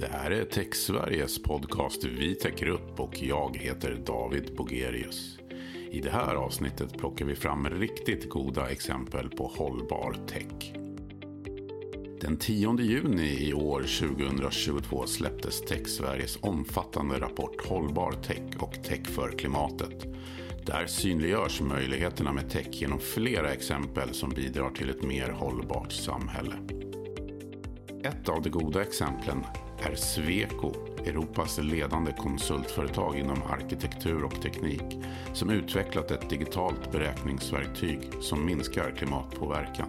Det här är TechSveriges podcast Vi täcker upp och jag heter David Bogerius. I det här avsnittet plockar vi fram riktigt goda exempel på hållbar tech. Den 10 juni i år 2022 släpptes TechSveriges omfattande rapport Hållbar tech och tech för klimatet. Där synliggörs möjligheterna med tech genom flera exempel som bidrar till ett mer hållbart samhälle. Ett av de goda exemplen är Sweco, Europas ledande konsultföretag inom arkitektur och teknik, som utvecklat ett digitalt beräkningsverktyg som minskar klimatpåverkan.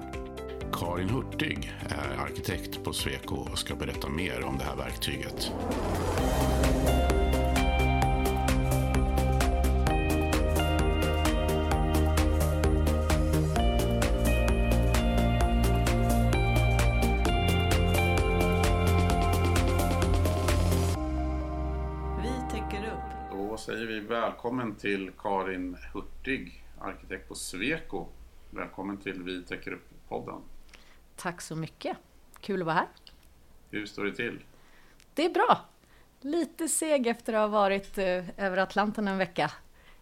Karin Hurtig är arkitekt på Sweco och ska berätta mer om det här verktyget. Välkommen till Karin Hurtig, arkitekt på Sweco. Välkommen till Vi täcker upp-podden. Tack så mycket. Kul att vara här. Hur står det till? Det är bra. Lite seg efter att ha varit eh, över Atlanten en vecka.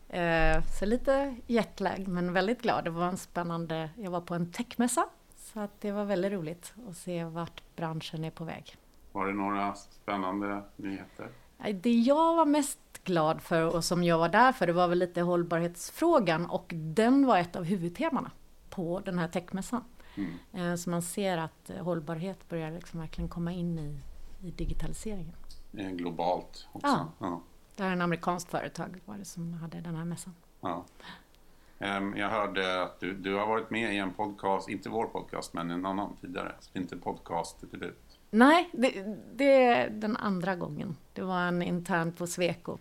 Eh, så lite jetlag, men väldigt glad. Det var en spännande... Jag var på en techmässa, så att det var väldigt roligt att se vart branschen är på väg. Var det några spännande nyheter? Det jag var mest glad för och som jag var där för, det var väl lite hållbarhetsfrågan och den var ett av huvudtemana på den här techmässan. Mm. Eh, Så man ser att eh, hållbarhet börjar liksom verkligen komma in i, i digitaliseringen. Globalt också. Ja. Ja. Det är en amerikanskt företag var det som hade den här mässan. ja. Ehm, Jag hörde att du, du har varit med i en podcast, inte vår podcast, men en annan tidigare. Så inte podcastdebut. Nej, det, det är den andra gången. Det var en intern på Sweco.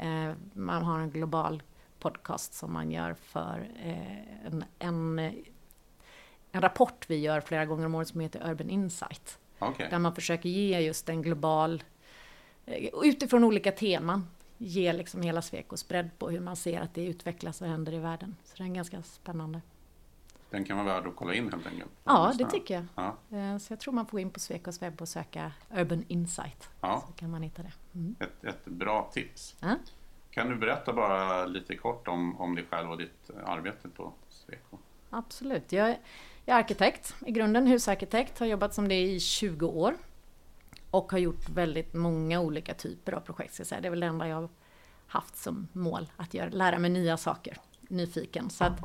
Eh, man har en global podcast som man gör för eh, en, en, eh, en rapport vi gör flera gånger om året som heter Urban Insight. Okej. Där man försöker ge just en global, utifrån olika teman, ge liksom hela Swecos bredd på hur man ser att det utvecklas och händer i världen. Så det är en ganska spännande. Den kan vara värd att kolla in helt enkelt. Ja, det tycker jag. Ja. Eh, Så jag tror man får gå in på Swecos webb och söka Urban Insight. Ja. Så kan man hitta det. Mm. Ett, ett bra tips. Ja. Kan du berätta bara lite kort om, om dig själv och ditt arbete på Sweco? Absolut. Jag är, jag är arkitekt, i grunden husarkitekt, har jobbat som det i 20 år. Och har gjort väldigt många olika typer av projekt. Ska jag säga. Det är väl det enda jag har haft som mål, att göra, lära mig nya saker. Nyfiken. Så att,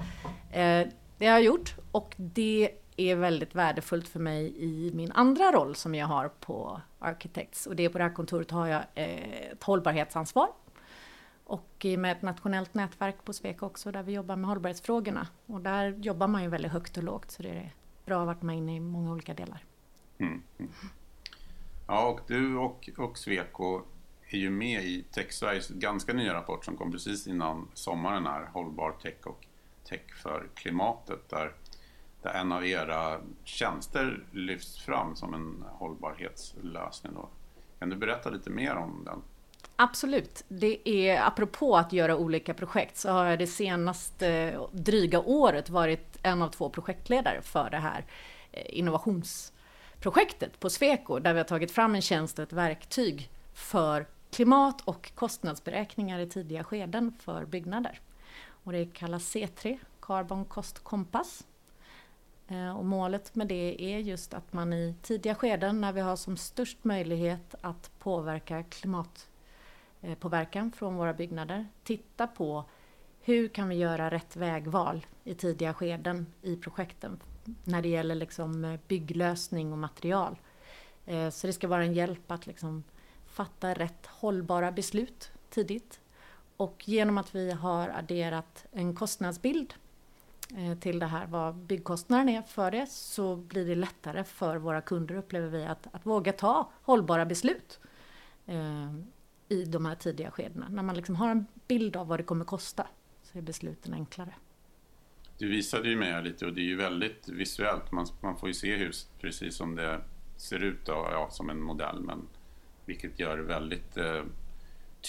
eh, det har jag gjort och det är väldigt värdefullt för mig i min andra roll som jag har på Architects. Och det är på det här kontoret har jag eh, ett hållbarhetsansvar. Och med ett nationellt nätverk på Sweco också där vi jobbar med hållbarhetsfrågorna. Och där jobbar man ju väldigt högt och lågt så det är bra att vara med inne i många olika delar. Mm, mm. Ja, och du och, och Sweco är ju med i TechSveriges ganska nya rapport som kom precis innan sommaren här, Hållbar tech och tech för klimatet, där, där en av era tjänster lyfts fram som en hållbarhetslösning. Då. Kan du berätta lite mer om den? Absolut. Det är, apropå att göra olika projekt, så har jag det senaste dryga året varit en av två projektledare för det här eh, innovationsprojektet på Sweco, där vi har tagit fram en tjänst och ett verktyg för klimat och kostnadsberäkningar i tidiga skeden för byggnader. Och det kallas C3, Carbon Cost Compass. Eh, och målet med det är just att man i tidiga skeden, när vi har som störst möjlighet att påverka klimatpåverkan från våra byggnader. Titta på hur kan vi göra rätt vägval i tidiga skeden i projekten när det gäller liksom eh, bygglösning och material. Eh, så det ska vara en hjälp att liksom fatta rätt hållbara beslut tidigt. Och genom att vi har adderat en kostnadsbild eh, till det här, vad byggkostnaden är för det, så blir det lättare för våra kunder, upplever vi, att, att våga ta hållbara beslut. Eh, i de här tidiga skedena. När man liksom har en bild av vad det kommer kosta så är besluten enklare. Du visade ju mig här lite och det är ju väldigt visuellt. Man, man får ju se huset precis som det ser ut då, ja, som en modell. Men vilket gör det väldigt eh,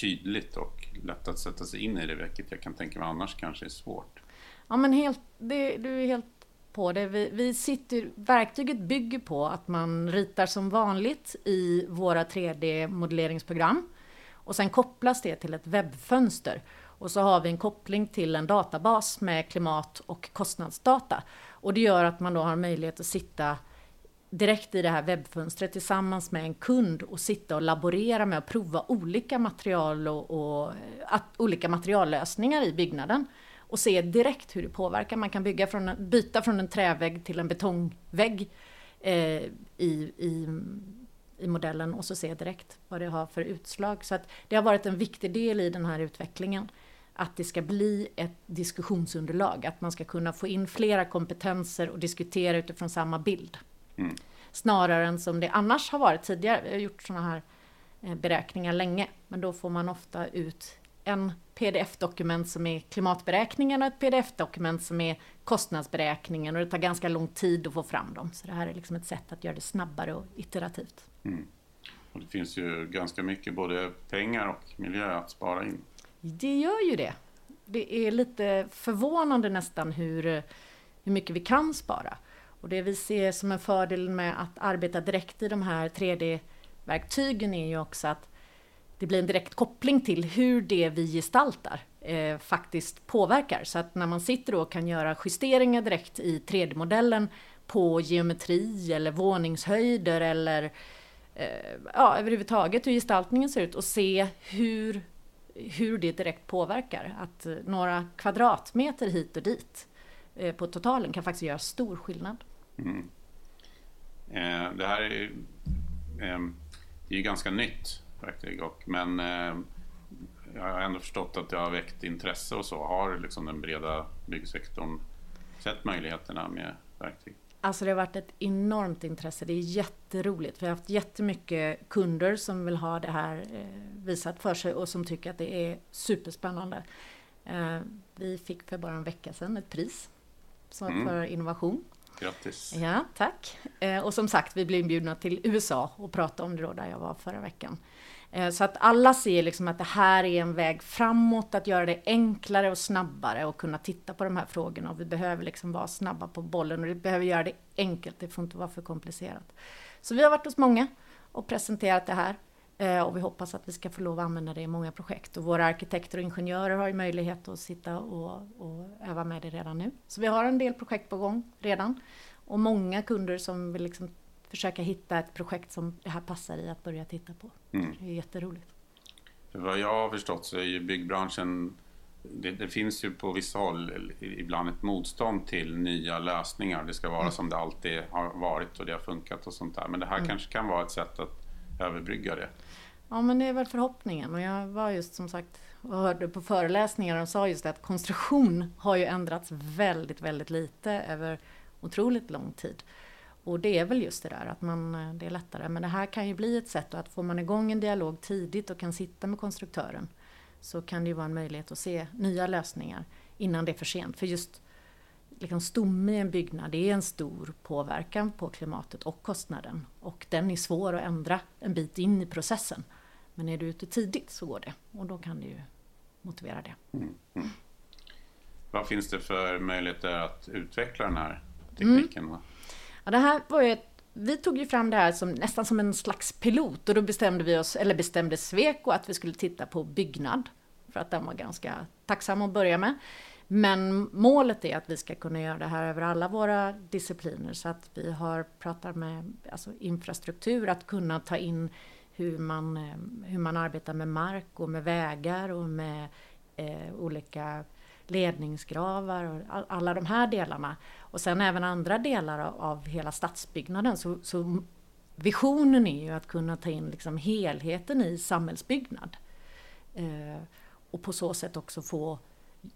tydligt och lätt att sätta sig in i det. Vilket jag kan tänka mig annars kanske är svårt. Ja men helt, det, du är helt på det. Vi, vi sitter, verktyget bygger på att man ritar som vanligt i våra 3D-modelleringsprogram och sen kopplas det till ett webbfönster. Och så har vi en koppling till en databas med klimat och kostnadsdata. Och det gör att man då har möjlighet att sitta direkt i det här webbfönstret tillsammans med en kund och sitta och laborera med att prova olika material och, och att, olika materiallösningar i byggnaden och se direkt hur det påverkar. Man kan bygga från, byta från en trävägg till en betongvägg eh, i, i, i modellen och så se direkt vad det har för utslag. Så att det har varit en viktig del i den här utvecklingen att det ska bli ett diskussionsunderlag, att man ska kunna få in flera kompetenser och diskutera utifrån samma bild. Mm. Snarare än som det annars har varit tidigare. Vi har gjort sådana här eh, beräkningar länge, men då får man ofta ut en pdf-dokument som är klimatberäkningen och ett pdf-dokument som är kostnadsberäkningen och det tar ganska lång tid att få fram dem. Så det här är liksom ett sätt att göra det snabbare och iterativt. Mm. Och det finns ju ganska mycket både pengar och miljö att spara in. Det gör ju det. Det är lite förvånande nästan hur, hur mycket vi kan spara. Och det vi ser som en fördel med att arbeta direkt i de här 3D-verktygen är ju också att det blir en direkt koppling till hur det vi gestaltar eh, faktiskt påverkar. Så att när man sitter och kan göra justeringar direkt i 3D-modellen på geometri eller våningshöjder eller eh, ja, överhuvudtaget hur gestaltningen ser ut och se hur, hur det direkt påverkar. Att eh, några kvadratmeter hit och dit eh, på totalen kan faktiskt göra stor skillnad. Mm. Eh, det här är, eh, det är ju ganska nytt verktyg. Och, men eh, jag har ändå förstått att det har väckt intresse och så. Har liksom den breda byggsektorn sett möjligheterna med verktyg? Alltså det har varit ett enormt intresse. Det är jätteroligt. Vi har haft jättemycket kunder som vill ha det här eh, visat för sig och som tycker att det är superspännande. Eh, vi fick för bara en vecka sedan ett pris mm. för innovation. Grattis! Ja, tack! Eh, och som sagt, vi blev inbjudna till USA och prata om det då där jag var förra veckan. Eh, så att alla ser liksom att det här är en väg framåt, att göra det enklare och snabbare och kunna titta på de här frågorna. Och vi behöver liksom vara snabba på bollen och vi behöver göra det enkelt, det får inte vara för komplicerat. Så vi har varit hos många och presenterat det här. Eh, och vi hoppas att vi ska få lov att använda det i många projekt. Och våra arkitekter och ingenjörer har ju möjlighet att sitta och, och öva med det redan nu. Så vi har en del projekt på gång redan. Och många kunder som vill liksom försöka hitta ett projekt som det här passar i att börja titta på. Mm. Det är jätteroligt. För vad jag har förstått så är ju byggbranschen det, det, finns ju på vissa håll ibland ett motstånd till nya lösningar. Det ska vara mm. som det alltid har varit och det har funkat och sånt där. Men det här mm. kanske kan vara ett sätt att överbrygga det. Ja, men det är väl förhoppningen. Och jag var just som sagt och hörde på föreläsningar och sa just det att konstruktion har ju ändrats väldigt, väldigt lite över otroligt lång tid. Och det är väl just det där att man, eh, det är lättare. Men det här kan ju bli ett sätt att får man igång en dialog tidigt och kan sitta med konstruktören så kan det ju vara en möjlighet att se nya lösningar innan det är för sent. För just liksom stomme i en byggnad det är en stor påverkan på klimatet och kostnaden. Och den är svår att ändra en bit in i processen. Men är du ute tidigt så går det och då kan du ju motivera det. Mm. Mm. Vad finns det för möjligheter att utveckla den här tekniken? Mm. Ja, det här var ett, vi tog ju fram det här som, nästan som en slags pilot och då bestämde vi oss, eller bestämde Sweco att vi skulle titta på byggnad. För att den var ganska tacksam att börja med. Men målet är att vi ska kunna göra det här över alla våra discipliner så att vi har pratat med alltså infrastruktur, att kunna ta in hur man, eh, hur man arbetar med mark och med vägar och med eh, olika ledningsgravar och alla de här delarna. Och sen även andra delar av hela stadsbyggnaden. Så, så visionen är ju att kunna ta in liksom helheten i samhällsbyggnad. Eh, och på så sätt också få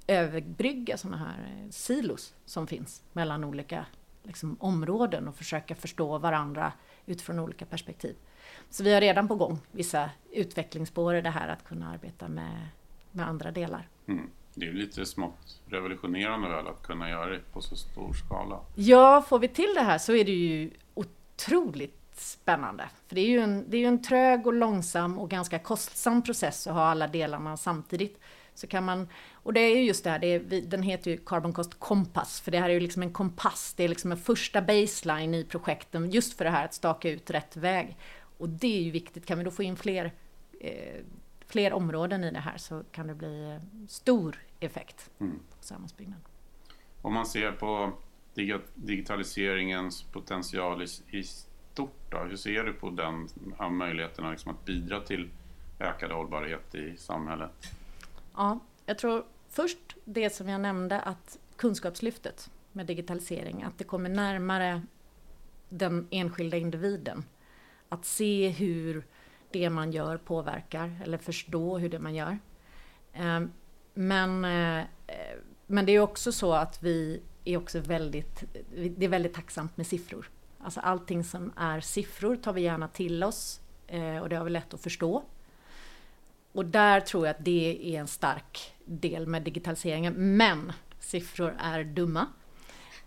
överbrygga sådana här eh, silos som finns mellan olika liksom, områden och försöka förstå varandra utifrån olika perspektiv. Så vi har redan på gång vissa utvecklingsspår i det här att kunna arbeta med, med andra delar. Mm. Det är lite smått revolutionerande väl att kunna göra det på så stor skala? Ja, får vi till det här så är det ju otroligt spännande. För det är ju en, det är en trög och långsam och ganska kostsam process att ha alla delarna samtidigt. så kan man, och det är ju just det här, det är, den heter ju Carbon Cost Compass, för det här är ju liksom en kompass, det är liksom en första baseline i projekten, just för det här att staka ut rätt väg. Och det är ju viktigt, kan vi då få in fler, eh, fler områden i det här så kan det bli eh, stor effekt mm. på samhällsbyggnaden. Om man ser på digitaliseringens potential i, i stort, då, hur ser du på den här möjligheterna liksom att bidra till ökad hållbarhet i samhället? Ja, jag tror först det som jag nämnde att kunskapslyftet med digitalisering, att det kommer närmare den enskilda individen. Att se hur det man gör påverkar eller förstå hur det man gör. Ehm, men, eh, men det är också så att vi är också väldigt, det är väldigt tacksamt med siffror. Alltså allting som är siffror tar vi gärna till oss eh, och det har vi lätt att förstå. Och där tror jag att det är en stark del med digitaliseringen. Men siffror är dumma.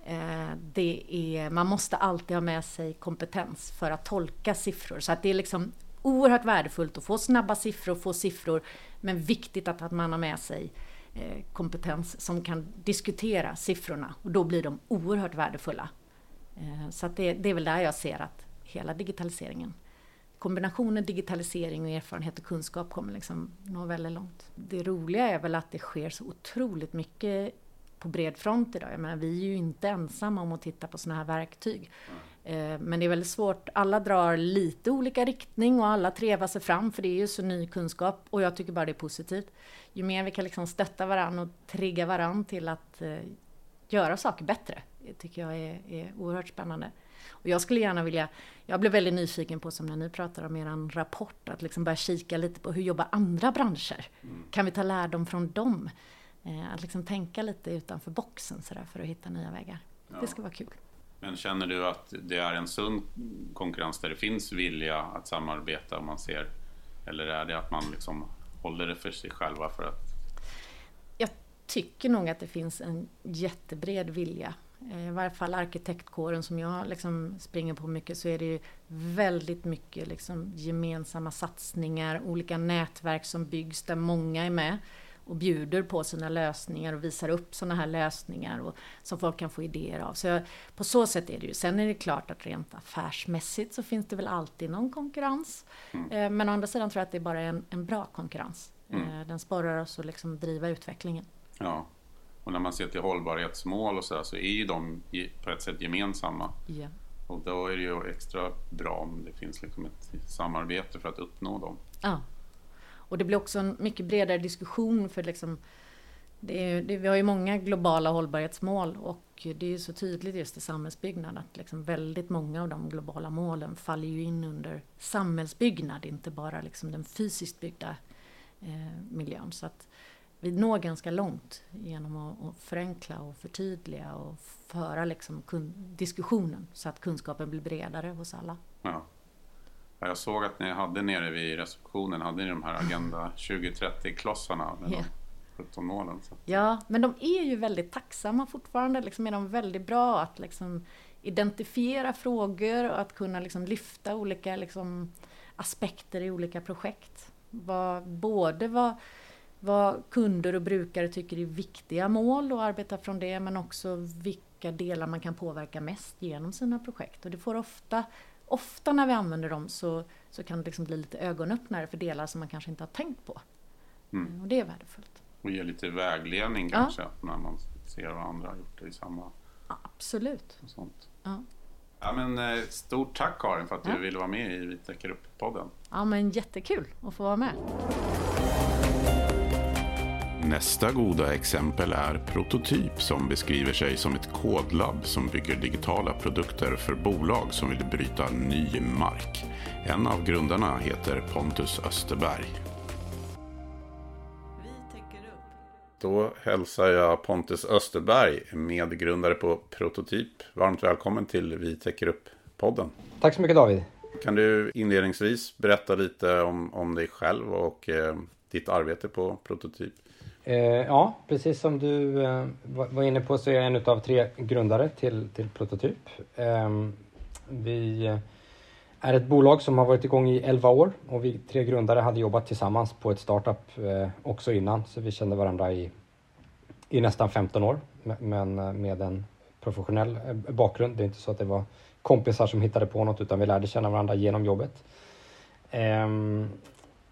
Eh, det är, man måste alltid ha med sig kompetens för att tolka siffror. Så att det är liksom oerhört värdefullt att få snabba siffror, få siffror, men viktigt att, att man har med sig eh, kompetens som kan diskutera siffrorna och då blir de oerhört värdefulla. Eh, så att det, det är väl där jag ser att hela digitaliseringen kombinationen digitalisering och erfarenhet och kunskap kommer liksom nå väldigt långt. Det roliga är väl att det sker så otroligt mycket på bred front idag. Jag menar, vi är ju inte ensamma om att titta på sådana här verktyg. Mm. Men det är väldigt svårt. Alla drar lite olika riktning och alla trevar sig fram för det är ju så ny kunskap och jag tycker bara det är positivt. Ju mer vi kan liksom stötta varandra och trigga varandra till att uh, göra saker bättre, det tycker jag är, är oerhört spännande. Och jag skulle gärna vilja, jag blev väldigt nyfiken på som när ni pratar om er rapport, att liksom börja kika lite på hur jobbar andra branscher? Mm. Kan vi ta lärdom från dem? Eh, att liksom tänka lite utanför boxen sådär för att hitta nya vägar. Ja. Det ska vara kul. Men känner du att det är en sund konkurrens där det finns vilja att samarbeta om man ser, eller är det att man liksom håller det för sig själva för att jag tycker nog att det finns en jättebred vilja Eh, i varje fall arkitektkåren som jag liksom springer på mycket så är det ju väldigt mycket liksom gemensamma satsningar, olika nätverk som byggs där många är med och bjuder på sina lösningar och visar upp sådana här lösningar och, som folk kan få idéer av. Så jag, på så sätt är det ju. Sen är det klart att rent affärsmässigt så finns det väl alltid någon konkurrens. Mm. Eh, men å andra sidan tror jag att det är bara är en, en bra konkurrens. Mm. Eh, den sporrar oss att liksom driva utvecklingen. Ja. Och när man ser till hållbarhetsmål och så där, så är ju de på ett sätt gemensamma. Yeah. Och då är det ju extra bra om det finns liksom ett samarbete för att uppnå dem. Ja. Och det blir också en mycket bredare diskussion för liksom det är, det, vi har ju många globala hållbarhetsmål och det är ju så tydligt just i samhällsbyggnad att liksom väldigt många av de globala målen faller ju in under samhällsbyggnad, inte bara liksom den fysiskt byggda eh, miljön. Så att vi når ganska långt genom att, förenkla och förtydliga och föra liksom diskussionen så att kunskapen blir bredare hos alla. Ja. Jag såg att ni hade nere vid receptionen hade ni de här Agenda 2030-klossarna med yeah. de 17 målen. Så. Ja, men de är ju väldigt tacksamma fortfarande. Liksom är de väldigt bra att liksom identifiera frågor och att kunna liksom lyfta olika liksom aspekter i olika projekt. Vad, både vad vad kunder och brukare tycker är viktiga mål och arbeta från det men också vilka delar man kan påverka mest genom sina projekt. Och det får ofta, ofta när vi använder dem så, så kan det liksom bli lite ögonöppnare för delar som man kanske inte har tänkt på. Mm. Och det är värdefullt. Och ge lite vägledning ja. kanske när man ser vad andra har gjort i samma... Absolut. Och sånt. Ja. Ja, men, eh, stort tack Karin för att ja. du ville vara med i Vi täcker upp-podden. Ja men jättekul att få vara med. Nästa goda exempel är Prototyp som beskriver sig som ett kodlabb som bygger digitala produkter för bolag som vill bryta ny mark. En av grundarna heter Pontus Österberg. Då hälsar jag Pontus Österberg, medgrundare på Prototyp. Varmt välkommen till Vi täcker upp-podden. Tack så mycket David. Kan du inledningsvis berätta lite om, om dig själv och eh, ditt arbete på Prototyp? Eh, ja, precis som du eh, var inne på så är jag en av tre grundare till, till Prototyp. Ehm, eh, vi är ett bolag som har varit igång i 11 år och vi tre grundare hade jobbat tillsammans på ett startup eh, också innan så vi kände varandra i, i nästan 15 år men eh, med en professionell eh, bakgrund. Det är inte så att det var kompisar som hittade på något utan vi lärde känna varandra genom jobbet. Ehm,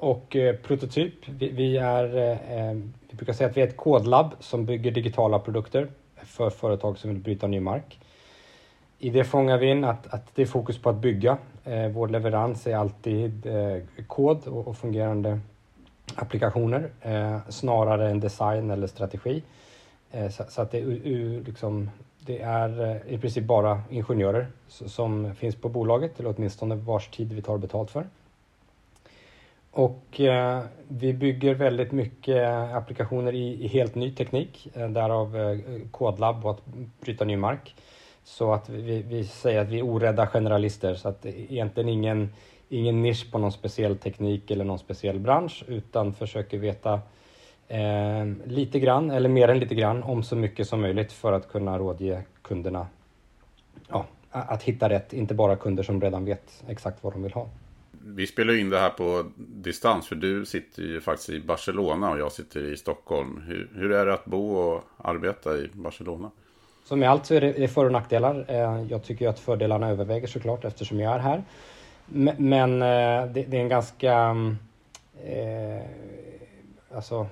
och eh, Prototyp, vi, vi är, eh, eh, vi brukar säga att vi är ett kodlabb som bygger digitala produkter för företag som vill bryta ny mark. I det fångar vi in att, att det är fokus på att bygga. Eh, vår leverans är alltid eh, kod och, och, fungerande applikationer eh, snarare än design eller strategi. Eh, så, så, att det, u, liksom, det är eh, i princip bara ingenjörer som finns på bolaget, eller åtminstone vars tid vi tar betalt för. Och eh, vi bygger väldigt mycket applikationer i, i helt ny teknik, eh, därav eh, kodlabb och att bryta ny mark. Så att vi, vi säger att vi är orädda generalister, så att egentligen ingen, ingen nisch på någon speciell teknik eller någon speciell bransch, utan försöker veta eh, lite grann, eller mer än lite grann, om så mycket som möjligt för att kunna rådge kunderna ja, att hitta rätt, inte bara kunder som redan vet exakt vad de vill ha vi spelar in det här på distans för du sitter ju faktiskt i Barcelona och jag sitter i Stockholm. Hur, hur är det att bo och arbeta i Barcelona? Som med allt så är det för och nackdelar. Eh, jag tycker att fördelarna överväger såklart eftersom jag är här. Men eh, det är en ganska... Eh, alltså,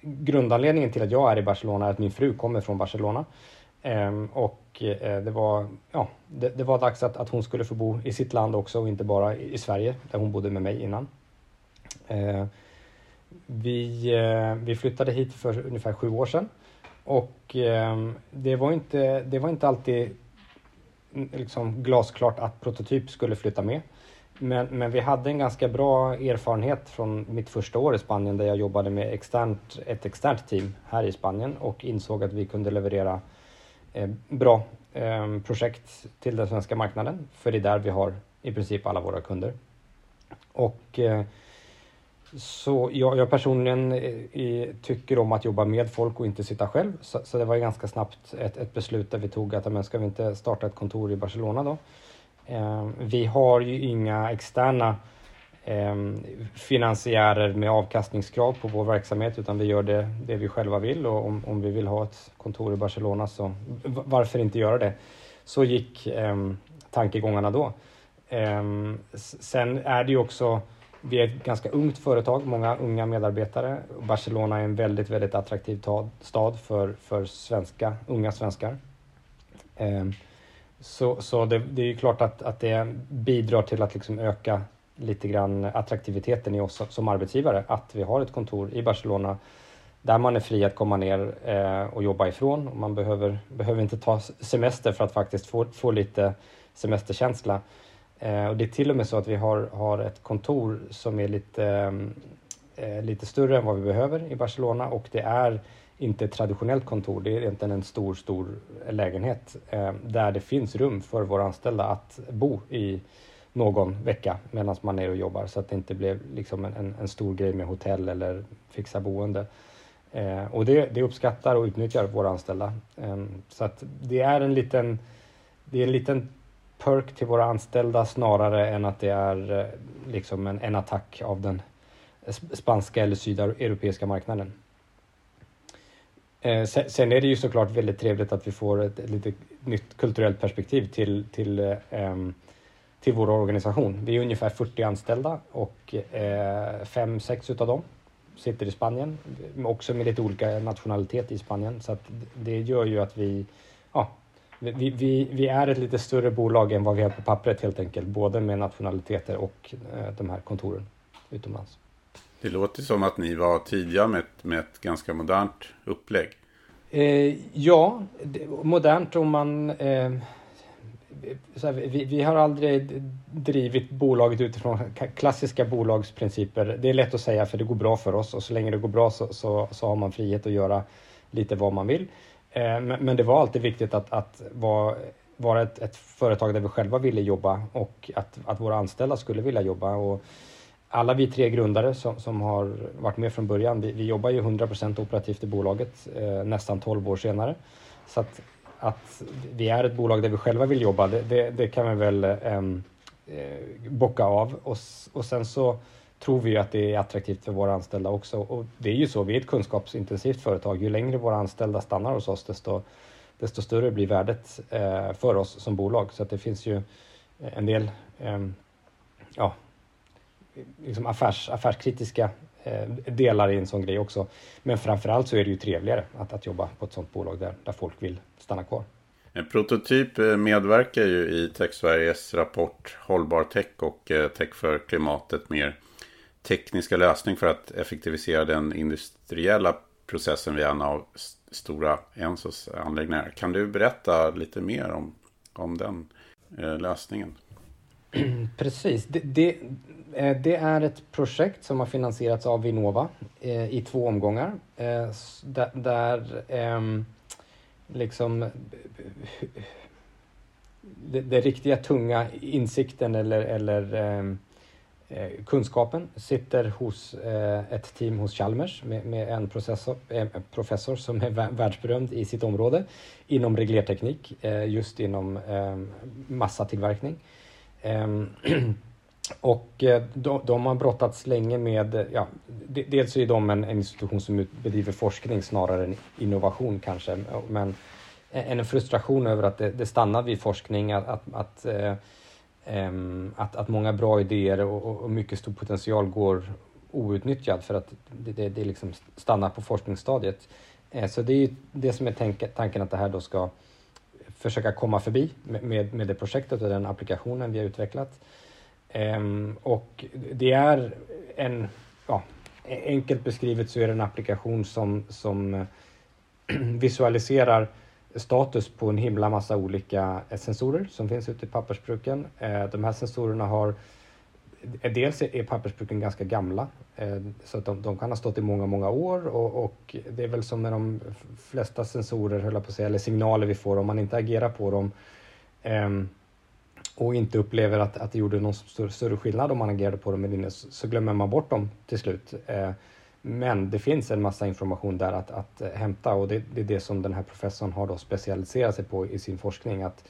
grundanledningen till att jag är i Barcelona är att min fru kommer från Barcelona. Ehm, och och eh, det var, ja, det, det, var dags att, att hon skulle få bo i sitt land också och inte bara i, Sverige där hon bodde med mig innan. Eh, vi, eh, vi flyttade hit för ungefär sju år sedan och ehm, det var inte, det var inte alltid mm, liksom glasklart att Prototyp skulle flytta med. Men, men vi hade en ganska bra erfarenhet från mitt första år i Spanien där jag jobbade med externt, ett externt team här i Spanien och insåg att vi kunde leverera Eh, Eh, bra eh, projekt till den svenska marknaden. För det är där vi har i princip alla våra kunder. Och eh, så jag, jag personligen i, tycker om att jobba med folk och inte sitta själv. Så, så det var ganska snabbt ett, ett, beslut där vi tog att, men ska vi inte starta ett kontor i Barcelona då? Vi har ju inga externa eh, finansiärer med avkastningskrav på vår verksamhet utan vi gör det, det vi själva vill och om, om vi vill ha ett kontor i Barcelona så varför inte göra det? Så gick eh, tankegångarna då. Eh, sen är det ju också, vi är ett ganska ungt företag, många unga medarbetare. Barcelona är en väldigt, väldigt attraktiv stad för, för svenska, unga svenskar. Eh, så så det, det, är klart att, att det bidrar till att liksom öka lite grann attraktiviteten i oss som arbetsgivare att vi har ett kontor i Barcelona där man är fri att komma ner eh, och jobba ifrån. Man behöver, behöver inte ta semester för att faktiskt få, få lite semesterkänsla. Eh, och det är till och med så att vi har, har ett kontor som är lite, eh, lite större än vad vi behöver i Barcelona och det är inte ett traditionellt kontor, det är egentligen en stor, stor lägenhet där det finns rum för våra anställda att bo i någon vecka medan man är och jobbar så att det inte blev liksom en, en stor grej med hotell eller fixa boende. Eh, och det, det uppskattar och utnyttjar våra anställda. Eh, så att det är en liten, det är en liten perk till våra anställda snarare än att det är eh, liksom en, en attack av den spanska eller sydeuropeiska marknaden. Eh, sen, sen, är det ju såklart väldigt trevligt att vi får ett, ett lite nytt kulturellt perspektiv till, till eh, ehm, till vår organisation. Vi är ungefär 40 anställda och eh, fem, sex utav dem sitter i Spanien, också med lite olika nationalitet i Spanien. Så att det gör ju att vi, ja, vi, vi, vi är ett lite större bolag än vad vi är på pappret helt enkelt, både med nationaliteter och eh, de här kontoren utomlands. Det låter som att ni var tidiga med ett, med ett ganska modernt upplägg. Eh, ja, modernt om man eh, här, vi, vi, har aldrig drivit bolaget utifrån klassiska bolagsprinciper. Det är lätt att säga för det går bra för oss och så länge det går bra så, så, så har man frihet att göra lite vad man vill. Eh, men, men, det var alltid viktigt att, att vara, vara ett, ett, företag där vi själva ville jobba och att, att våra anställda skulle vilja jobba. Och alla vi tre grundare som, som har varit med från början, vi, vi jobbar ju 100% operativt i bolaget eh, nästan 12 år senare. Så att att vi är ett bolag där vi själva vill jobba, det, det, det kan vi väl um, eh, bocka av och, och sen så tror vi att det är attraktivt för våra anställda också. Och det är ju så, vi är ett kunskapsintensivt företag. Ju längre våra anställda stannar hos oss, desto, desto större blir värdet eh, för oss som bolag. Så att det finns ju en del eh, ja, liksom affärs, affärskritiska delar i en sån grej också. Men framförallt så är det ju trevligare att, att jobba på ett sånt bolag där, där folk vill stanna kvar. En prototyp eh, medverkar ju i Tech Sveriges rapport Hållbar tech och eh, Tech för klimatet mer tekniska lösning för att effektivisera den industriella processen vid en av stora Ensos anläggningar. Kan du berätta lite mer om, om den eh, lösningen? Precis. Det, det, eh, Eh, det, är ett projekt som har finansierats av Vinnova eh, i två omgångar. Eh, där, ehm, liksom den riktiga tunga insikten eller, eller ehm, kunskapen sitter hos ett team hos Chalmers med, med en processor, professor som är världsberömd i sitt område inom reglerteknik, just inom ehm, massatillverkning. Och eh, de, de, har brottats länge med, eh, ja, dels är de en, en institution som bedriver forskning snarare än innovation kanske, men en frustration över att det, det stannar vid forskning, att, att, att eh, att, att många bra idéer och, och mycket stor potential går outnyttjad för att det, det, det liksom stannar på forskningsstadiet. Eh, så det är det som är tänk, tanken att det här då ska försöka komma förbi med, med det projektet och den applikationen vi har utvecklat. Ehm, och det är en, ja, enkelt beskrivet så är det en applikation som, som eh, visualiserar status på en himla massa olika eh, sensorer som finns ute i pappersbruken. Eh, de här sensorerna har Dels är pappersbruken ganska gamla så att de, de, kan ha stått i många, många år och, och, det är väl som med de flesta sensorer, höll jag på att säga, eller signaler vi får om man inte agerar på dem ehm, och inte upplever att, att det gjorde någon större, större skillnad om man agerade på dem inne så, så glömmer man bort dem till slut. Eh, men det finns en massa information där att, att hämta och det, det, är det som den här professorn har då specialiserat sig på i sin forskning. Att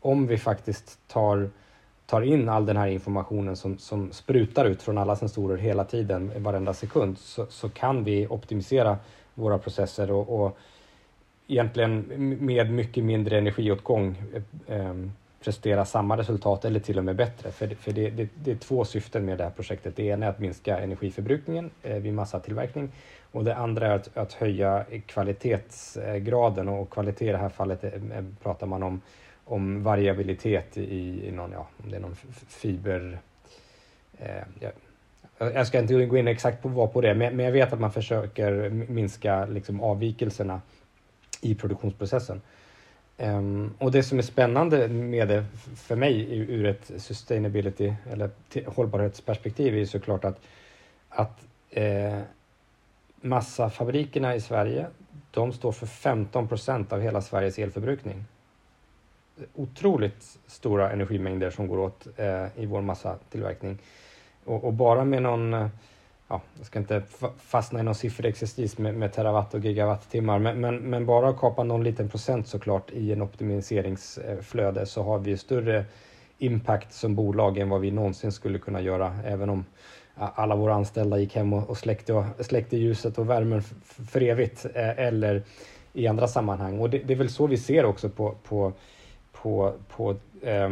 om vi faktiskt tar, tar in all den här informationen som, som sprutar ut från alla sensorer hela tiden, varenda sekund, så, så kan vi optimisera våra processer och, och egentligen med mycket mindre energiåtgång eh ehm, prestera samma resultat eller till och med bättre. För, för det, det, det, är två syften med det här projektet. Det ena är att minska energiförbrukningen eh, vid massatillverkning och det andra är att, att höja kvalitetsgraden och kvalitet i det här fallet är, pratar man om, om variabilitet i, i någon, ja, om det är någon fiber... Eh, jag, jag ska inte gå in exakt på vad på det, men, men jag vet att man försöker minska liksom, avvikelserna i produktionsprocessen. Um, och det som är spännande med det för mig ur ett sustainability eller hållbarhetsperspektiv är såklart att, att eh, massafabrikerna i Sverige, de står för 15 procent av hela Sveriges elförbrukning. Otroligt stora energimängder som går åt eh, i vår massatillverkning. Och, och bara med någon eh, ja, jag ska inte fastna i någon sifferexercis med, med terawatt och gigawattimmar, men, men, men bara kapa någon liten procent såklart i en optimiseringsflöde så har vi större impact som bolag än vad vi någonsin skulle kunna göra, även om alla våra anställda gick hem och, släckte, och släckte ljuset och värmen för evigt, eh, eller i andra sammanhang. Och det, det, är väl så vi ser också på, på, på, på eh,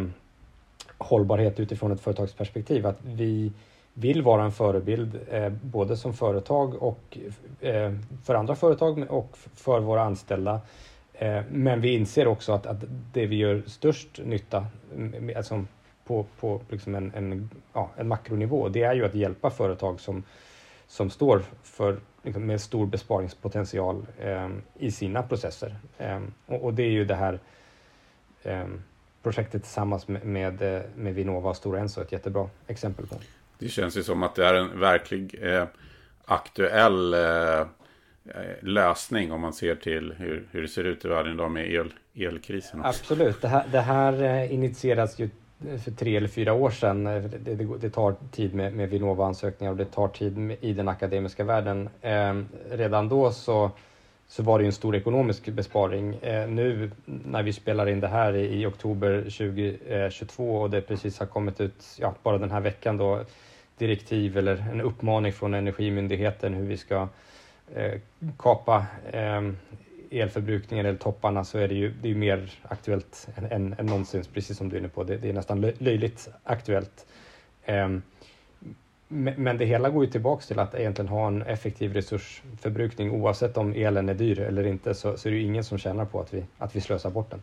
hållbarhet utifrån ett företagsperspektiv, att vi vill vara en förebild eh, både som företag och eh, för andra företag och för våra anställda. Eh, men vi inser också att, att det vi gör störst nytta mm, alltså på, på liksom en, en, ja, en makronivå, det är ju att hjälpa företag som, som står för liksom, med stor besparingspotential eh, i sina processer. Eh, och, och, det är ju det här eh, projektet tillsammans med, med, eh, med Vinnova och Stora Enso ett jättebra exempel på. Det känns ju som att det är en verklig eh, aktuell eh, eh, lösning om man ser till hur, hur det ser ut i världen idag med el, elkrisen. Absolut, det här, det här eh, initieras ju eh, för tre eller fyra år sedan. Det, det, det tar tid med, med Vinnova-ansökningar och det tar tid med, i den akademiska världen. Eh, redan då så, så var det en stor ekonomisk besparing. Eh, nu när vi spelar in det här i, i oktober 2022 och det precis har kommit ut, ja, bara den här veckan då, direktiv eller en uppmaning från Energimyndigheten hur vi ska eh, kapa eh, elförbrukningen eller topparna så är det ju det är mer aktuellt än, än, än någonsin, precis som du är inne på. Det, det är nästan löjligt aktuellt. Eh, men det hela går ju tillbaks till att egentligen ha en effektiv resursförbrukning oavsett om elen är dyr eller inte så, så är det ju ingen som tjänar på att vi, att vi slösar bort den.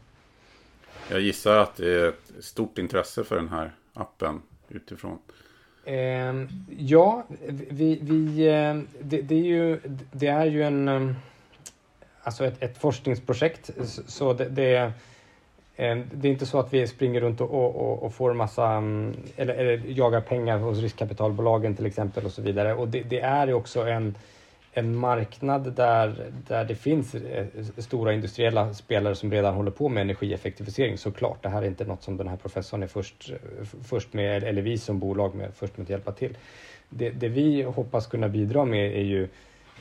Jag gissar att det är ett stort intresse för den här appen utifrån. Eh, ja, vi, vi, eh, det, det, är ju, det är ju en, ehm, alltså ett, ett forskningsprojekt. Så det, det Eh, det är inte så att vi springer runt och, och, och får massa, ehm, eller, eller, jagar pengar hos riskkapitalbolagen till exempel och så vidare. Och det, det är också en, en marknad där, där det finns eh, stora industriella spelare som redan håller på med energieffektivisering såklart. Det här är inte något som den här professorn är först, eh, först med, eller vi som bolag med först med att hjälpa till. Det, det vi hoppas kunna bidra med är ju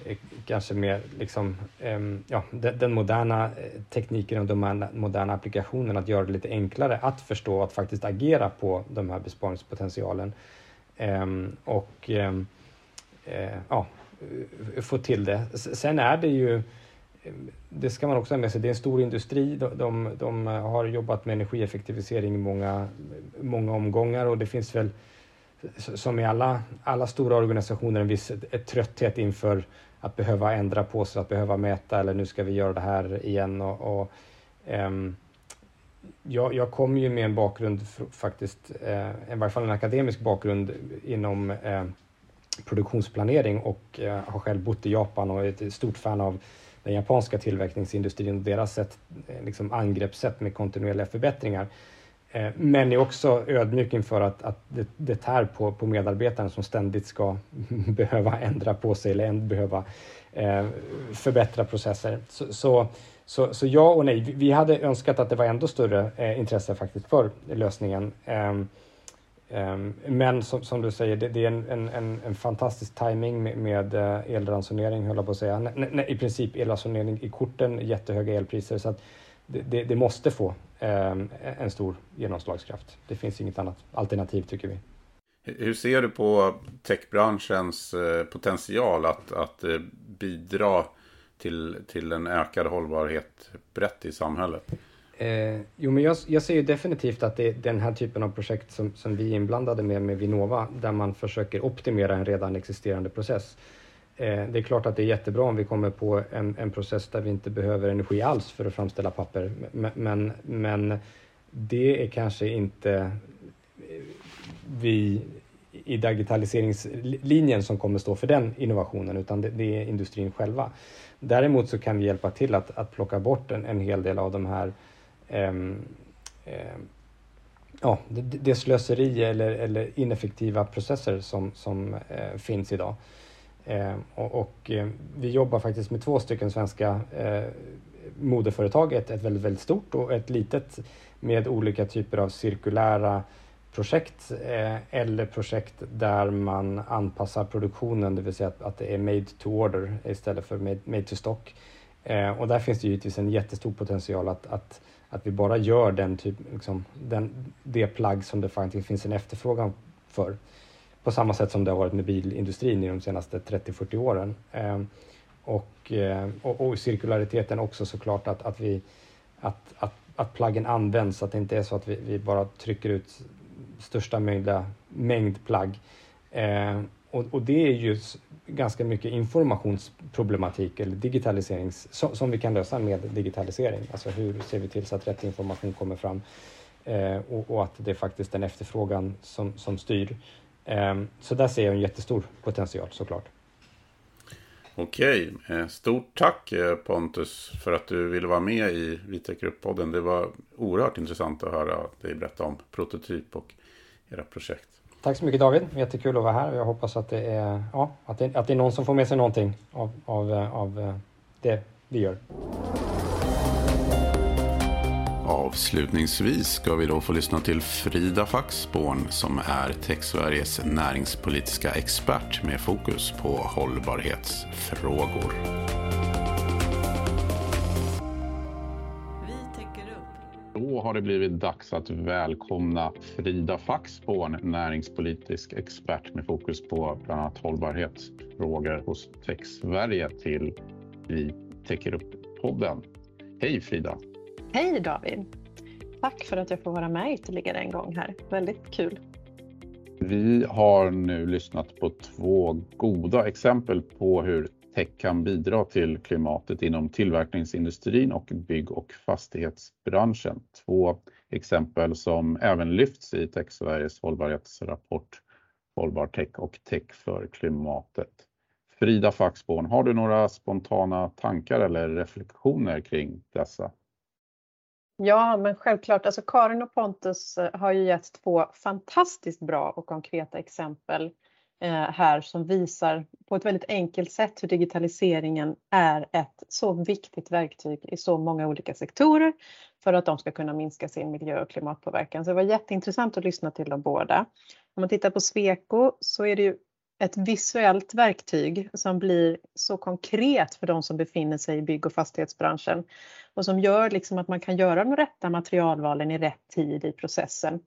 eh, kanske mer liksom, ehm, ja, den, moderna tekniken och de moderna applikationerna att göra det lite enklare att förstå att faktiskt agera på de här besparingspotentialen. Ehm, och ehm, ja, Eh, få till det. Sen är det ju eh, det ska man också ha med sig, det är en stor industri. De, de, de eh, har jobbat med energieffektivisering i många, många omgångar och det finns väl som i alla, alla stora organisationer en viss ett trötthet inför att behöva ändra på sig, att behöva mäta eller nu ska vi göra det här igen. Och, och um, jag, jag kommer ju med en bakgrund faktiskt, eh, i varje fall en akademisk bakgrund inom eh, produktionsplanering och eh, har själv bott i Japan och är ett stort fan av den japanska tillverkningsindustrin och deras sätt, eh, liksom angreppssätt med kontinuerliga förbättringar. Eh, men är också ödmjuk inför att, att det, det tär på, på medarbetaren som ständigt ska behöva ändra på sig eller behöva eh, förbättra processer. Så, så, så, så, ja och nej. Vi hade önskat att det var ändå större eh, intresse faktiskt för lösningen. Eh, Ehm, men som, som, du säger, det, det är en, en, en, fantastisk timing med, med eh, elransonering, höll jag på att säga. Nej, I princip elransonering i korten, jättehöga elpriser. Så att det, det, det måste få ehm, en stor genomslagskraft. Det finns inget annat alternativ tycker vi. Hur ser du på techbranschens eh, potential att, att eh, bidra till, till en ökad hållbarhet brett i samhället? Eh, jo, men jag, jag ser ju definitivt att det är den här typen av projekt som, som vi är inblandade med med Vinnova, där man försöker optimera en redan existerande process. Eh, det är klart att det är jättebra om vi kommer på en, en, process där vi inte behöver energi alls för att framställa papper. Men, men det är kanske inte eh, vi i digitaliseringslinjen som kommer stå för den innovationen, utan det, det, är industrin själva. Däremot så kan vi hjälpa till att, att plocka bort en, en hel del av de här Ehm, ehm, ja, det, det slöseri eller, eller ineffektiva processer som, som eh, finns idag. Eh, och, och eh, vi jobbar faktiskt med två stycken svenska eh, modeföretag, ett, ett väldigt, väldigt stort och ett litet med olika typer av cirkulära projekt eh, eller projekt där man anpassar produktionen, det vill säga att, att det är made to order istället för made, made to stock. Eh, och där finns det givetvis en jättestor potential att, att, att vi bara gör den typ, liksom, den, det plagg som det faktiskt finns en efterfrågan för. På samma sätt som det har varit med bilindustrin i de senaste 30-40 åren. Eh, och, eh, och, och, cirkulariteten också såklart att, att, vi, att, att, att plaggen används, att det inte är så att vi, vi bara trycker ut största möjliga mängd plagg. Eh, och, och, det är ju ganska mycket informationsproblematik eller digitalisering som, som, vi kan lösa med digitalisering. Alltså hur ser vi till så att rätt information kommer fram eh, och, och, att det är faktiskt den efterfrågan som, som styr. Eh, så där ser jag en jättestor potential såklart. Okej, eh, stort tack eh, Pontus för att du ville vara med i Vita podden Det var oerhört intressant att höra dig berätta om prototyp och era projekt. Tack så mycket David, jättekul att vara här och jag hoppas att det är, ja, att det, att det är någon som får med sig någonting av, av, eh, av eh, det vi gör. Avslutningsvis ska vi då få lyssna till Frida Faxborn som är TechSveriges näringspolitiska expert med fokus på hållbarhetsfrågor. Har det blivit dags att välkomna Frida Faxborn, näringspolitisk expert med fokus på bland annat hållbarhetsfrågor hos Tech Sverige till Vi täcker upp-podden. Hej Frida! Hej David! Tack för att jag får vara med ytterligare en gång här. Väldigt kul. Vi har nu lyssnat på två goda exempel på hur tech kan bidra till klimatet inom tillverkningsindustrin och bygg och fastighetsbranschen. Två exempel som även lyfts i Tech Sveriges hållbarhetsrapport Hållbar tech och tech för klimatet. Frida Faxborn, har du några spontana tankar eller reflektioner kring dessa? Ja, men självklart. Alltså Karin och Pontus eh, har ju gett två fantastiskt bra och konkreta exempel eh, Eh, här som visar på ett väldigt enkelt sätt hur digitaliseringen är ett så viktigt verktyg i så många olika sektorer för att de ska kunna minska sin miljö och klimatpåverkan. Så det var jätteintressant att lyssna till dem båda. Om man tittar på Sweco så är det ju ett visuellt verktyg som blir så konkret för de som befinner sig i bygg och fastighetsbranschen och som gör liksom att man kan göra de rätta materialvalen i rätt tid i processen.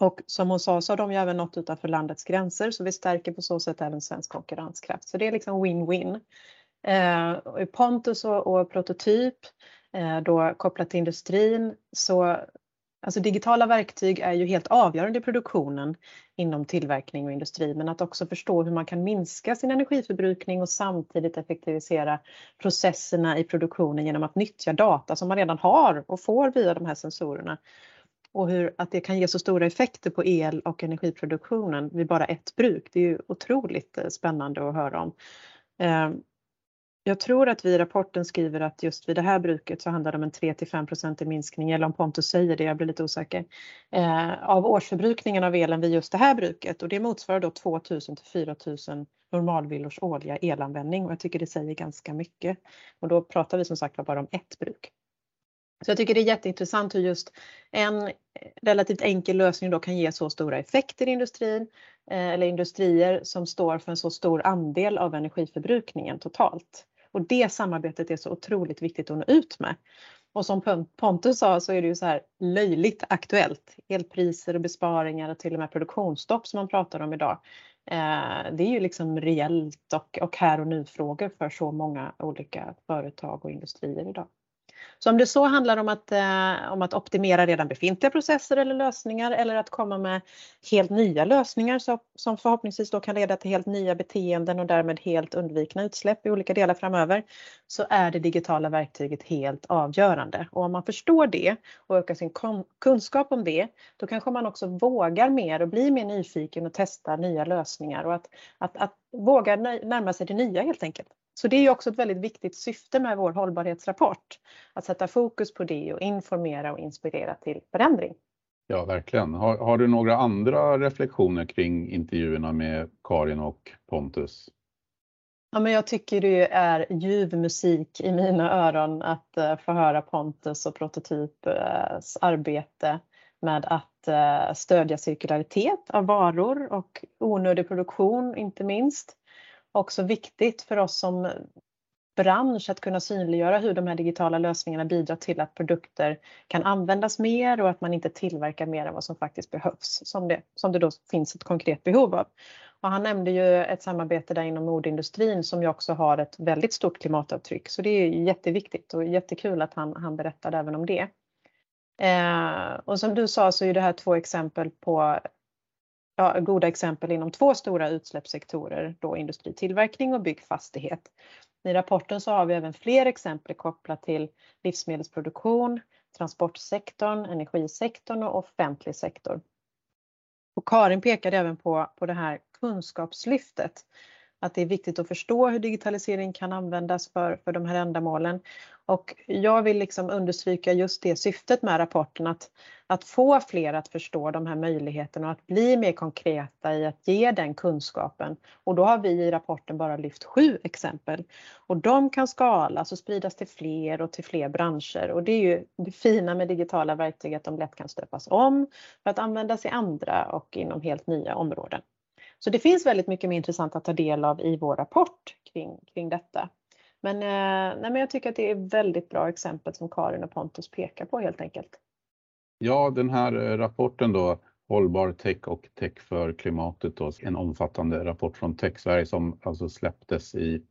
Och som hon sa så har de ju även nått utanför landets gränser så vi stärker på så sätt även svensk konkurrenskraft. Så det är liksom win-win. Eh, Pontus och, och prototyp eh, då kopplat till industrin så Alltså digitala verktyg är ju helt avgörande i produktionen inom tillverkning och industri, men att också förstå hur man kan minska sin energiförbrukning och samtidigt effektivisera processerna i produktionen genom att nyttja data som man redan har och får via de här sensorerna. Och hur att det kan ge så stora effekter på el och energiproduktionen vid bara ett bruk. Det är ju otroligt eh, spännande att höra om. Ehm, jag tror att vi i rapporten skriver att just vid det här bruket så handlar det om en 3 till 5 i minskning, eller om Pontus säger det, jag blir lite osäker, eh, av årsförbrukningen av elen vid just det här bruket och det motsvarar då 2000 till 4000 normalvillors årliga elanvändning och jag tycker det säger ganska mycket. Och då pratar vi som sagt bara om ett bruk. Så jag tycker det är jätteintressant hur just en eh, relativt enkel lösning då kan ge så stora effekter i industrin eh, eller industrier som står för en så stor andel av energiförbrukningen totalt. Och det samarbetet är så otroligt viktigt att nå ut med. Och som Pontus sa så är det ju så här löjligt aktuellt. Elpriser och besparingar och till och med produktionsstopp som man pratar om idag. Eh, det är ju liksom reellt och, och här och nu frågor för så många olika företag och industrier idag. Så om det så handlar om att, eh, om att optimera redan befintliga processer eller lösningar eller att komma med helt nya lösningar så, som förhoppningsvis då kan leda till helt nya beteenden och därmed helt undvikna utsläpp i olika delar framöver så är det digitala verktyget helt avgörande. Och om man förstår det och ökar sin kunskap om det då kanske man också vågar mer och blir mer nyfiken och testar nya lösningar och att, att, att våga närma sig det nya helt enkelt. Så det är också ett väldigt viktigt syfte med vår hållbarhetsrapport. Att sätta fokus på det och informera och inspirera till förändring. Ja, verkligen. Har, har du några andra reflektioner kring intervjuerna med Karin och Pontus? Ja, men jag tycker det är ljuv musik i mina öron att uh, få höra Pontus och Prototyps arbete med att uh, stödja cirkularitet av varor och onödig produktion inte minst också viktigt för oss som bransch att kunna synliggöra hur de här digitala lösningarna bidrar till att produkter kan användas mer och att man inte tillverkar mer än vad som faktiskt behövs, som det, som det då finns ett konkret behov av. Och han nämnde ju ett samarbete där inom modeindustrin som ju också har ett väldigt stort klimatavtryck, så det är jätteviktigt och jättekul att han, han berättade även om det. Eh, och som du sa så är det här två exempel på ja, goda exempel inom två stora utsläppssektorer, då industritillverkning och byggfastighet. I rapporten så har vi även fler exempel kopplat till livsmedelsproduktion, transportsektorn, energisektorn och offentlig sektor. Och Karin pekade även på, på det här kunskapslyftet att det är viktigt att förstå hur digitalisering kan användas för, för de här ändamålen. Och jag vill liksom understryka just det syftet med rapporten, att, att få fler att förstå de här möjligheterna och att bli mer konkreta i att ge den kunskapen. Och då har vi i rapporten bara lyft sju exempel. Och de kan skalas och spridas till fler och till fler branscher. Och det är ju det fina med digitala verktyg, att de lätt kan stöpas om för att användas i andra och inom helt nya områden. Så det finns väldigt mycket mer intressant att ta del av i vår rapport kring, kring detta. Men, eh, nej, men jag tycker att det är väldigt bra exempel som Karin och Pontus pekar på helt enkelt. Ja, den här eh, rapporten då, Hållbar tech och tech för klimatet, då, en omfattande rapport från Tech Sverige som alltså släpptes i,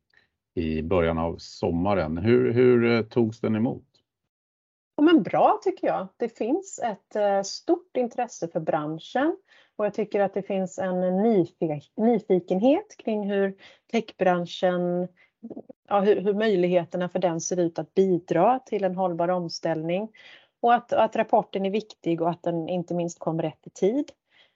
i början av sommaren. Hur, hur eh, togs den emot? Ja, men bra tycker jag. Det finns ett stort intresse för branschen och jag tycker att det finns en nyfikenhet kring hur techbranschen, ja, hur, hur möjligheterna för den ser ut att bidra till en hållbar omställning och att, att rapporten är viktig och att den inte minst kom rätt i tid.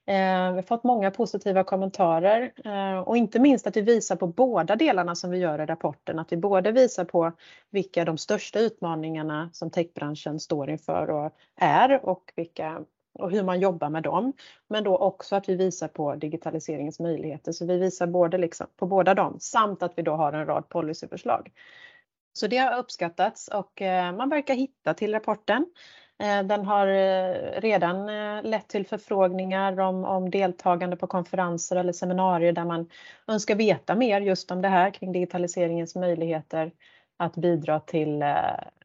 Eh, vi har fått många positiva kommentarer eh, och inte minst att vi visar på båda delarna som vi gör i rapporten. Att vi både visar på vilka de största utmaningarna som techbranschen står inför och är och, vilka, och hur man jobbar med dem. Men då också att vi visar på digitaliseringens möjligheter. Så vi visar både liksom på båda dem samt att vi då har en rad policyförslag. Så det har uppskattats och eh, man verkar hitta till rapporten. Eh, den har eh, redan lett till förfrågningar om, om deltagande på konferenser eller seminarier där man önskar veta mer just om det här kring digitaliseringens möjligheter att bidra till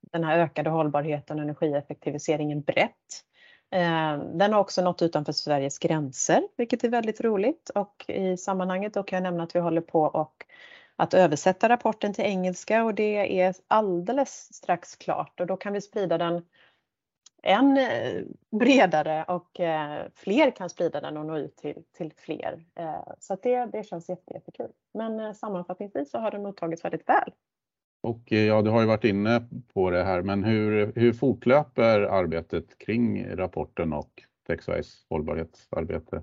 den här ökade hållbarheten och energieffektiviseringen brett. Eh, den har också nått utanför Sveriges gränser, vilket är väldigt roligt och i sammanhanget då kan jag nämna att vi håller på och att översätta rapporten till engelska och det är alldeles strax klart och då kan vi sprida den än eh, bredare och eh, fler kan sprida den och nå ut till, till fler. Så det, det känns jätte, jättekul. Men sammanfattningsvis så har den mottagits väldigt väl. Och eh, ja, du har ju varit inne på det här, men hur, hur fortlöper arbetet kring rapporten och TechSwise hållbarhetsarbete?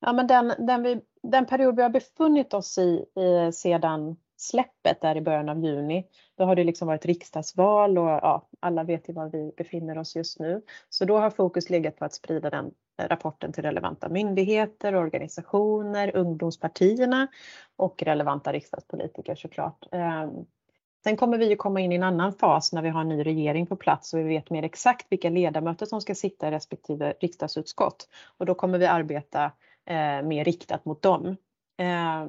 Ja, men den, den, vi, den period vi har befunnit oss i, i sedan släppet där i början av juni, då har det liksom varit riksdagsval och ja, alla vet ju var vi befinner oss just nu. Så då har fokus legat på att sprida den rapporten till relevanta myndigheter, organisationer, ungdomspartierna och relevanta riksdagspolitiker såklart. Ehm, Sen kommer vi ju komma in i en annan fas när vi har en ny regering på plats och vi vet mer exakt vilka ledamöter som ska sitta i respektive riksdagsutskott. Och då kommer vi arbeta eh, mer riktat mot dem. Eh,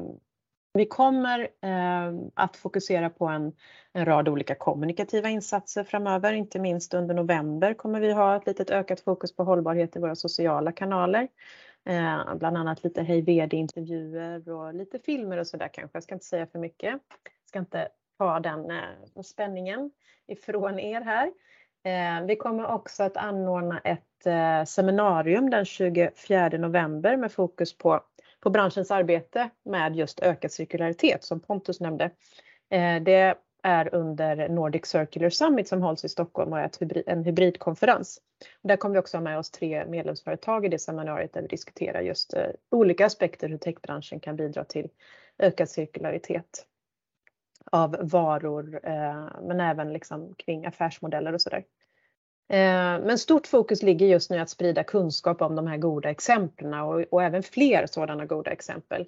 vi kommer eh, att fokusera på en, en, rad olika kommunikativa insatser framöver. Inte minst under november kommer vi ha ett litet ökat fokus på hållbarhet i våra sociala kanaler. Eh, bland annat lite Hej VD-intervjuer och lite filmer och sådär kanske. Jag ska inte säga för mycket. Jag ska inte ta den eh, spänningen ifrån er här. Eh, vi kommer också att anordna ett eh, seminarium den 24 november med fokus på, på branschens arbete med just ökad cirkularitet som Pontus nämnde. Det är under Nordic Circular Summit som hålls i Stockholm och är en hybridkonferens. där kommer vi också ha med oss tre medlemsföretag i det seminariet där vi diskuterar just olika aspekter hur techbranschen kan bidra till ökad cirkularitet av varor eh, men även liksom kring affärsmodeller och sådär. Eh, men stort fokus ligger just nu att sprida kunskap om de här goda exemplen och, och, även fler sådana goda exempel.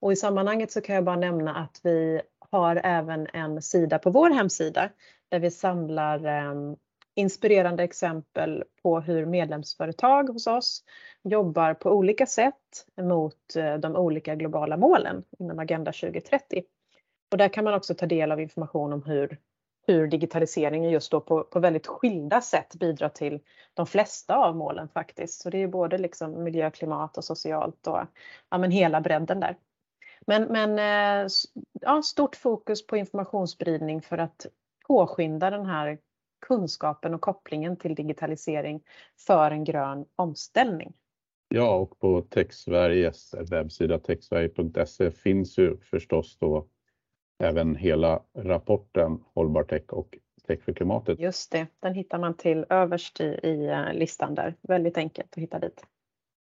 Och i sammanhanget så kan jag bara nämna att vi har även en sida på vår hemsida där vi samlar eh, inspirerande exempel på hur medlemsföretag hos oss jobbar på olika sätt mot eh, de olika globala målen inom Agenda 2030. Och där kan man också ta del av information om hur hur digitaliseringen just då på, på väldigt skilda sätt bidrar till de flesta av målen faktiskt. Så det är både liksom miljö, klimat och socialt och ja, men hela bredden där. Men, men eh, ja, stort fokus på informationsspridning för att påskynda den här kunskapen och kopplingen till digitalisering för en grön omställning. Ja, och på TechSveriges eh, webbsida techsverige.se finns ju förstås då även hela rapporten Hållbar tech och Tech för klimatet. Just det, den hittar man till överst i, i eh, listan där. Väldigt enkelt att hitta dit.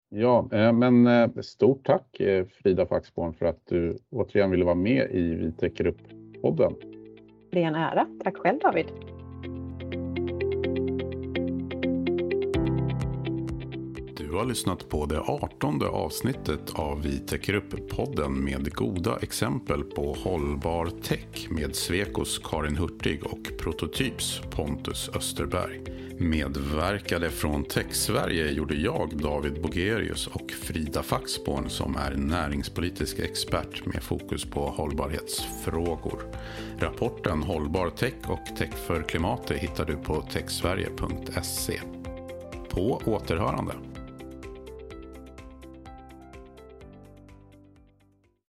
Ja, eh, men eh, stort tack Frida Faxborn för att du återigen ville vara med i Vi täcker upp-podden. Det är en ära. Tack själv David. Du har lyssnat på det artonde avsnittet av Vi täcker upp-podden med goda exempel på hållbar tech med Svekos Karin Hurtig och Prototyps Pontus Österberg. Medverkade från Tech-Sverige gjorde jag, David Bogerius och Frida Faxborn som är näringspolitisk expert med fokus på hållbarhetsfrågor. Rapporten Hållbar tech och Tech för klimatet hittar du på techsverige.se. På återhörande.